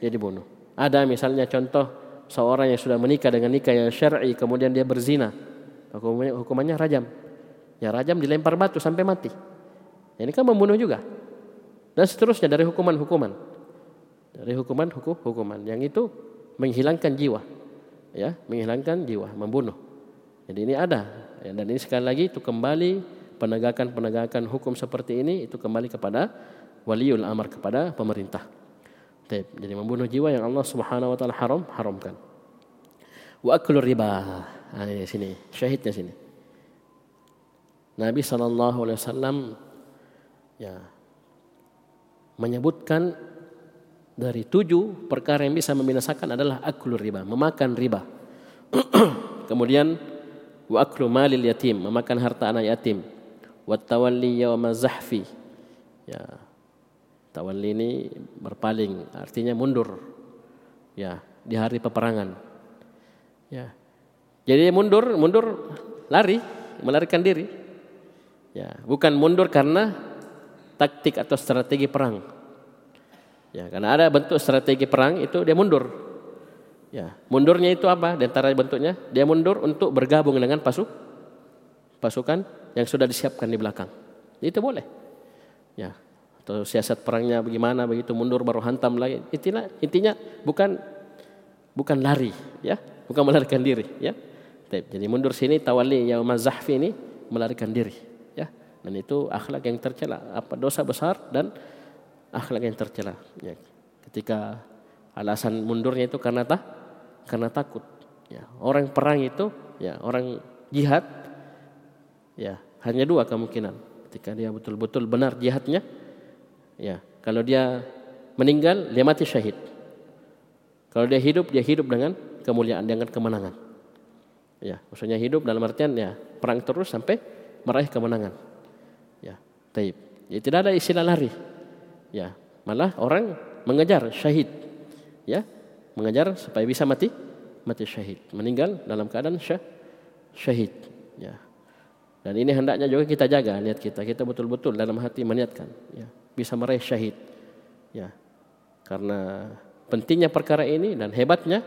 dia dibunuh. Ada misalnya contoh seorang yang sudah menikah dengan nikah yang syar'i kemudian dia berzina hukumannya, hukumannya rajam ya rajam dilempar batu sampai mati ini kan membunuh juga dan seterusnya dari hukuman-hukuman dari hukuman hukum hukuman yang itu menghilangkan jiwa ya menghilangkan jiwa membunuh jadi ini ada ya, dan ini sekali lagi itu kembali penegakan-penegakan hukum seperti ini itu kembali kepada waliul amar kepada pemerintah. Jadi membunuh jiwa yang Allah Subhanahu wa taala haram haramkan. Wa aklu riba. Nah, ini sini, syahidnya sini. Nabi sallallahu alaihi wasallam ya menyebutkan dari tujuh perkara yang bisa membinasakan adalah aklu riba, memakan riba. *clears throat* Kemudian wa aklu malil yatim, memakan harta anak yatim. Wa tawalli yawma zahfi. Ya, Tawalli ini berpaling, artinya mundur. Ya, di hari peperangan. Ya. Jadi mundur, mundur lari, melarikan diri. Ya, bukan mundur karena taktik atau strategi perang. Ya, karena ada bentuk strategi perang itu dia mundur. Ya, mundurnya itu apa? Di antara bentuknya dia mundur untuk bergabung dengan pasuk pasukan yang sudah disiapkan di belakang. Itu boleh. Ya, atau siasat perangnya bagaimana begitu mundur baru hantam lagi intinya intinya bukan bukan lari ya bukan melarikan diri ya jadi mundur sini tawali yang ini melarikan diri ya dan itu akhlak yang tercela apa dosa besar dan akhlak yang tercela ya ketika alasan mundurnya itu karena tak karena takut ya orang perang itu ya orang jihad ya hanya dua kemungkinan ketika dia betul-betul benar jihadnya Ya, kalau dia meninggal dia mati syahid. Kalau dia hidup, dia hidup dengan kemuliaan, dengan kemenangan. Ya, maksudnya hidup dalam artian ya perang terus sampai meraih kemenangan. Ya, taib. Ya, tidak ada istilah lari. Ya, malah orang mengejar syahid. Ya, mengejar supaya bisa mati mati syahid, meninggal dalam keadaan syah, syahid. Ya. Dan ini hendaknya juga kita jaga niat kita. Kita betul-betul dalam hati meniatkan ya, bisa meraih syahid. Ya. Karena pentingnya perkara ini dan hebatnya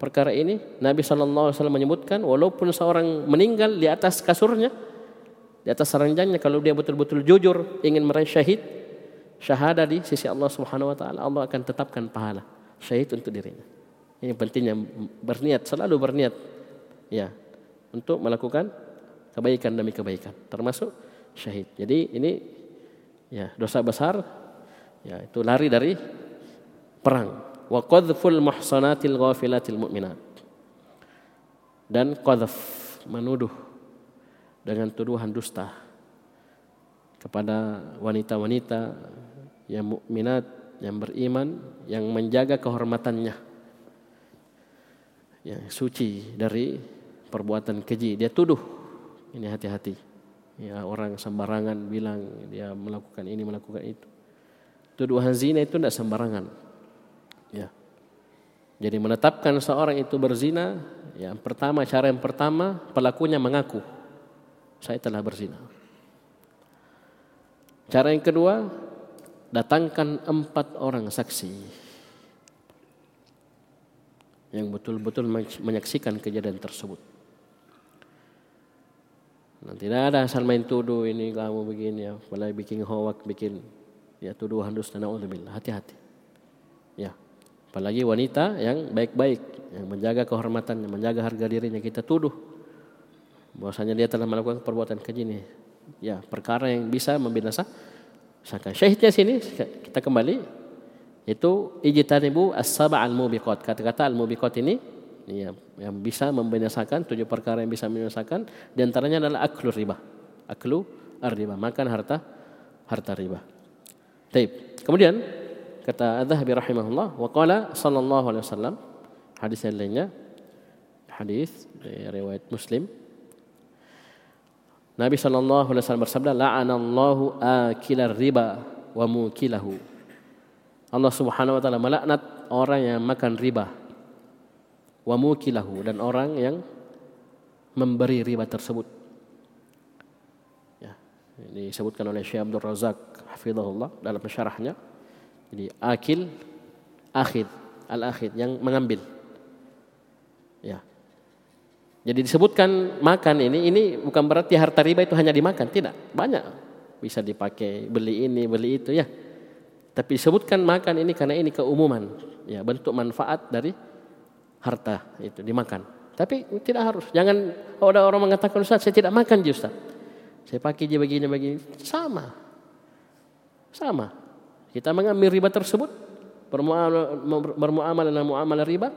perkara ini Nabi SAW menyebutkan walaupun seorang meninggal di atas kasurnya di atas ranjangnya kalau dia betul-betul jujur ingin meraih syahid syahada di sisi Allah Subhanahu wa taala Allah akan tetapkan pahala syahid untuk dirinya. Ini pentingnya berniat selalu berniat ya untuk melakukan kebaikan demi kebaikan termasuk syahid. Jadi ini ya dosa besar ya itu lari dari perang. Wa qadhful muhsanatil ghafilatil mu'minat. Dan qadhf menuduh dengan tuduhan dusta kepada wanita-wanita yang mukminat yang beriman yang menjaga kehormatannya. Yang suci dari perbuatan keji. Dia tuduh. Ini hati-hati. Ya orang sembarangan bilang dia melakukan ini melakukan itu. Tuduhan zina itu tidak sembarangan. Ya. Jadi menetapkan seorang itu berzina, yang pertama cara yang pertama pelakunya mengaku saya telah berzina. Cara yang kedua datangkan empat orang saksi yang betul-betul menyaksikan kejadian tersebut. Nah, tidak ada asal main tuduh ini kamu begini ya, mulai bikin hoak, bikin ya tuduhan dusta naudzubillah. Hati-hati. Ya. Apalagi wanita yang baik-baik, yang menjaga kehormatannya, menjaga harga dirinya kita tuduh bahwasanya dia telah melakukan perbuatan keji ini. Ya, perkara yang bisa membinasa saka. Syahidnya sini kita kembali itu ijtanibu as-sab' al-mubiqat. Kata-kata al-mubiqat ini ya, yang bisa membinasakan tujuh perkara yang bisa membinasakan di antaranya adalah aklu riba. Aklu ar-riba, makan harta harta riba. Baik. Kemudian kata Az-Zahabi rahimahullah wa qala sallallahu alaihi wasallam hadis yang lainnya hadis dari riwayat Muslim Nabi sallallahu alaihi wasallam bersabda la'anallahu akilar riba wa mukilahu Allah Subhanahu wa taala melaknat orang yang makan riba wa mukilahu dan orang yang memberi riba tersebut ya ini disebutkan oleh Syekh Abdul Razak hafizahullah dalam syarahnya jadi akil, akhid, al-akhid yang mengambil. Ya. Jadi disebutkan makan ini, ini bukan berarti harta riba itu hanya dimakan, tidak. Banyak bisa dipakai beli ini, beli itu ya. Tapi disebutkan makan ini karena ini keumuman, ya bentuk manfaat dari harta itu dimakan. Tapi tidak harus. Jangan ada orang mengatakan Ustaz saya tidak makan Ustaz. Saya pakai je begini begini. Sama. Sama. Kita mengambil riba tersebut, bermuamalah dengan muamalah riba,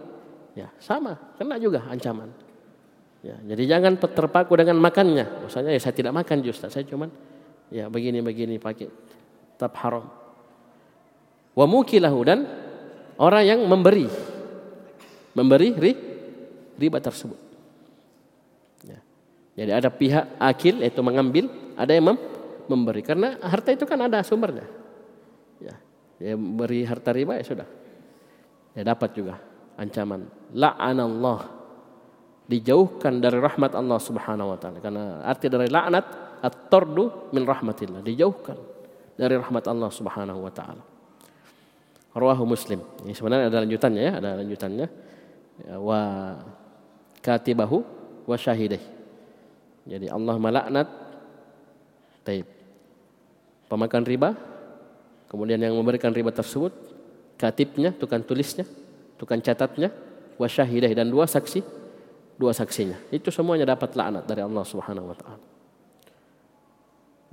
ya sama, kena juga ancaman. Ya, jadi jangan terpaku dengan makannya. Misalnya ya saya tidak makan jus, saya cuman ya begini-begini pakai tetap haram. Wa mukilahu dan orang yang memberi memberi ri, riba tersebut. Ya. Jadi ada pihak akil yaitu mengambil, ada yang mem, memberi karena harta itu kan ada sumbernya. Ya beri harta riba ya sudah. Ya dapat juga ancaman. La'anallah. Dijauhkan dari rahmat Allah Subhanahu wa taala. Karena arti dari laknat at-tardu min rahmatillah. Dijauhkan dari rahmat Allah Subhanahu wa taala. Rawahu Muslim. Ini sebenarnya ada lanjutannya ya, ada lanjutannya. Ya, wa katibahu wa syahidih. Jadi Allah melaknat taib. Pemakan riba Kemudian yang memberikan riba tersebut katibnya, tukang tulisnya, tukang catatnya, wasyahidah dan dua saksi, dua saksinya. Itu semuanya dapat laknat dari Allah Subhanahu wa taala.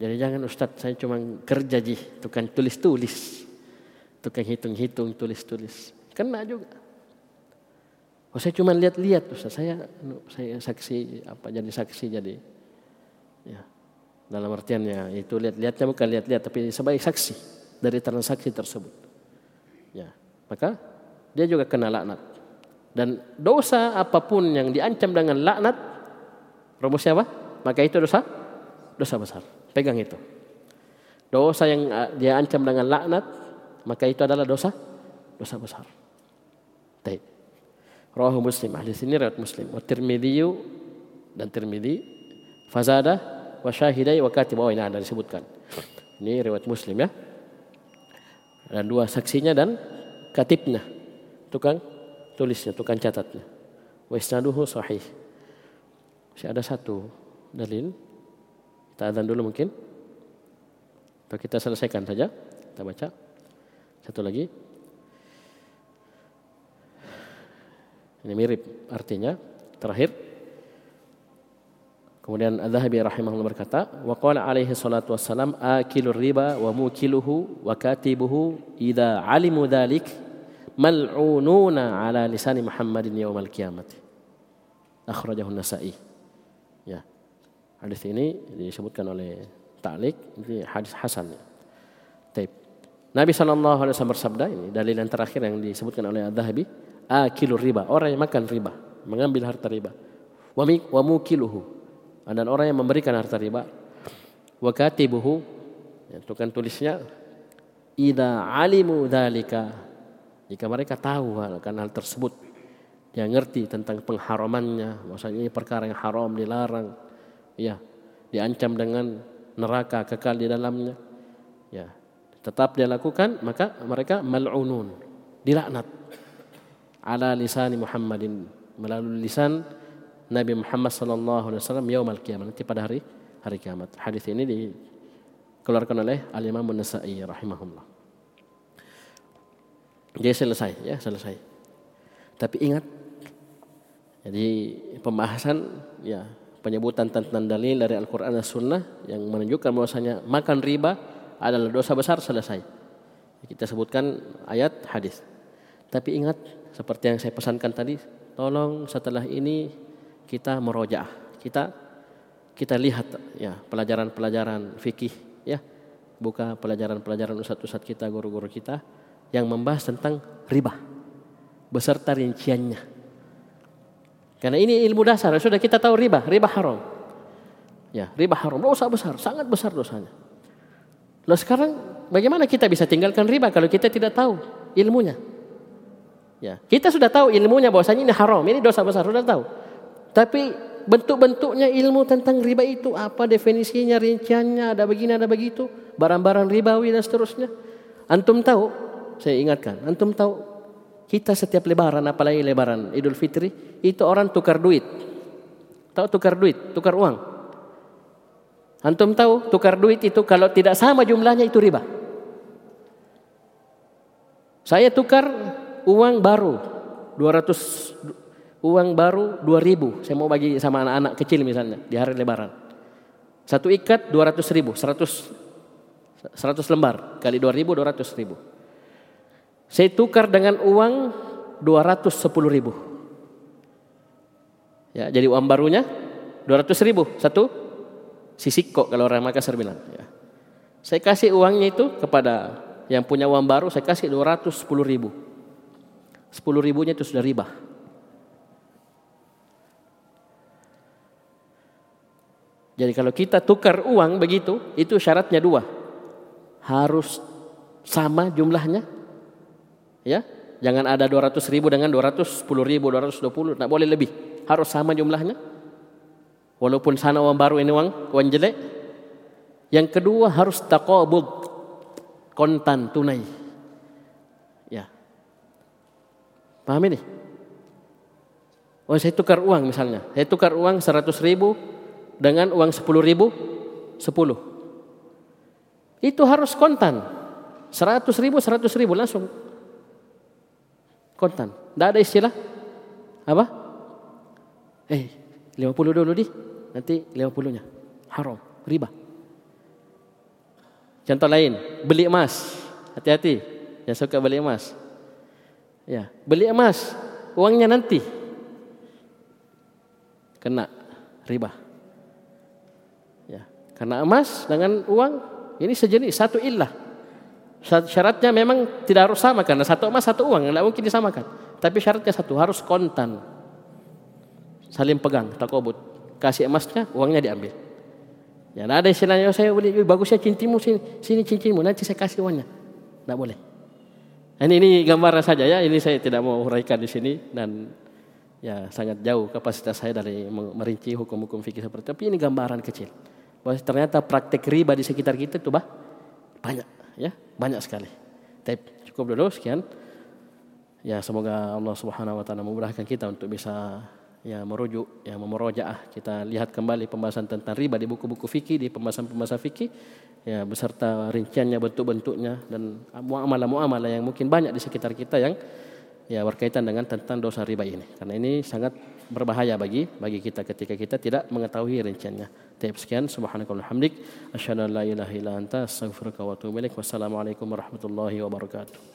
Jadi jangan Ustaz saya cuma kerja ji, tukang tulis-tulis. Tukang hitung-hitung, tulis-tulis. Kena juga. Oh saya cuma lihat-lihat Ustaz, saya saya saksi apa jadi saksi jadi ya. Dalam artiannya itu lihat-lihatnya bukan lihat-lihat tapi sebagai saksi dari transaksi tersebut. Ya, maka dia juga kena laknat. Dan dosa apa pun yang diancam dengan laknat, rumusnya apa? Maka itu dosa dosa besar. Pegang itu. Dosa yang ah, dia ancam dengan laknat, maka itu adalah dosa dosa besar. Baik. Rawahu Muslim. Ahli sini riwayat Muslim. Wa Tirmidzi dan Tirmidzi fazada wa syahidai wa katib. Oh ini ada disebutkan. Ini riwayat Muslim ya. Dan dua saksinya dan katibnya. Tukang tulisnya, tukang catatnya. Wa isnaduhu sahih. Masih ada satu dalil. Kita adzan dulu mungkin. Atau kita selesaikan saja. Kita baca. Satu lagi. Ini mirip artinya. Terakhir. Kemudian Al-Zahabi rahimahullah berkata, wa qala alaihi salatu wassalam akilur riba wa mukiluhu wa katibuhu idza alimu dzalik mal'ununa ala lisani Muhammadin yaumal qiyamati. Akhrajahu Nasa'i. Ya. Hadis ini disebutkan oleh ta'liq ini hadis hasan. Taib. Nabi SAW bersabda ini dalil yang terakhir yang disebutkan oleh Ad-Dhahabi, akilur riba, orang yang makan riba, mengambil harta riba. Wa mukiluhu. Dan orang yang memberikan harta riba. Wa katibuhu, ya, tukang tulisnya, Ida alimu dalika. Jika mereka tahu akan hal tersebut, dia ngerti tentang pengharamannya, maksudnya ini perkara yang haram dilarang, ya, diancam dengan neraka kekal di dalamnya. Ya, tetap dia lakukan maka mereka mal'unun, dilaknat ala lisan Muhammadin melalui lisan Nabi Muhammad sallallahu alaihi wasallam yaumul qiyamah nanti pada hari hari kiamat. Hadis ini dikeluarkan oleh Al Imam An-Nasa'i rahimahullah. Jadi selesai ya, selesai. Tapi ingat jadi pembahasan ya penyebutan tentang dalil dari Al-Quran dan Sunnah yang menunjukkan bahwasanya makan riba adalah dosa besar selesai. Kita sebutkan ayat hadis. Tapi ingat seperti yang saya pesankan tadi, tolong setelah ini kita merojaah. Kita kita lihat ya pelajaran-pelajaran fikih ya. Buka pelajaran-pelajaran ustadz-ustadz kita, guru-guru kita yang membahas tentang riba beserta rinciannya karena ini ilmu dasar, sudah kita tahu riba, riba haram. Ya, riba haram, dosa besar, sangat besar dosanya. Lalu sekarang bagaimana kita bisa tinggalkan riba kalau kita tidak tahu ilmunya? Ya, kita sudah tahu ilmunya bahwasanya ini haram, ini dosa besar, sudah tahu. Tapi bentuk-bentuknya ilmu tentang riba itu apa definisinya, rinciannya, ada begini, ada begitu, barang-barang ribawi dan seterusnya. Antum tahu? Saya ingatkan, antum tahu kita setiap lebaran, apalagi lebaran Idul Fitri, itu orang tukar duit. Tahu tukar duit, tukar uang. Antum tahu tukar duit itu kalau tidak sama jumlahnya itu riba. Saya tukar uang baru 200 uang baru 2000 saya mau bagi sama anak-anak kecil misalnya di hari lebaran satu ikat 200 ribu 100 100 lembar kali 2000 200 ribu saya tukar dengan uang 210 ribu. Ya, jadi uang barunya 200 ribu. Satu kok kalau orang Makassar bilang. Ya. Saya kasih uangnya itu kepada yang punya uang baru, saya kasih 210 ribu. 10 ribunya itu sudah riba. Jadi kalau kita tukar uang begitu, itu syaratnya dua. Harus sama jumlahnya Ya, jangan ada 200 ribu dengan 210 ribu, 220, tidak boleh lebih. Harus sama jumlahnya. Walaupun sana uang baru ini uang, uang jelek. Yang kedua harus taqabud, kontan, tunai. Ya. Paham ini? Oh saya tukar uang misalnya. Saya tukar uang 100 ribu dengan uang 10 ribu, 10. Itu harus kontan. 100 ribu, 100 ribu langsung kontan. Tidak ada istilah apa? Eh, 50 dulu di, nanti 50-nya. Haram, riba. Contoh lain, beli emas. Hati-hati, yang suka beli emas. Ya, beli emas, uangnya nanti kena riba. Ya, karena emas dengan uang ini sejenis satu ilah. Syaratnya memang tidak harus sama karena satu emas satu uang, tidak mungkin disamakan. Tapi syaratnya satu, harus kontan. Saling pegang, takobut. Kasih emasnya, uangnya diambil. Ya, nah ada istilahnya, oh, saya boleh, bagusnya cincinmu, sini, sini cincinmu, nanti saya kasih uangnya. Tidak boleh. Ini, ini gambaran saja ya, ini saya tidak mau uraikan di sini dan ya sangat jauh kapasitas saya dari merinci hukum-hukum fikih seperti itu. Tapi ini gambaran kecil. Bahwa ternyata praktek riba di sekitar kita itu bah banyak ya, banyak sekali. Tapi cukup dulu sekian. Ya semoga Allah Subhanahu wa taala memudahkan kita untuk bisa ya merujuk, ya memurojaah. Kita lihat kembali pembahasan tentang riba di buku-buku fikih, di pembahasan-pembahasan fikih ya beserta rinciannya, bentuk-bentuknya dan muamalah-muamalah yang mungkin banyak di sekitar kita yang ya berkaitan dengan tentang dosa riba ini. Karena ini sangat berbahaya bagi bagi kita ketika kita tidak mengetahui rinciannya. Taib sekian subhanakallahumma hamdik asyhadu an la ilaha illa anta astaghfiruka wa atubu ilaik. Wassalamualaikum warahmatullahi wabarakatuh.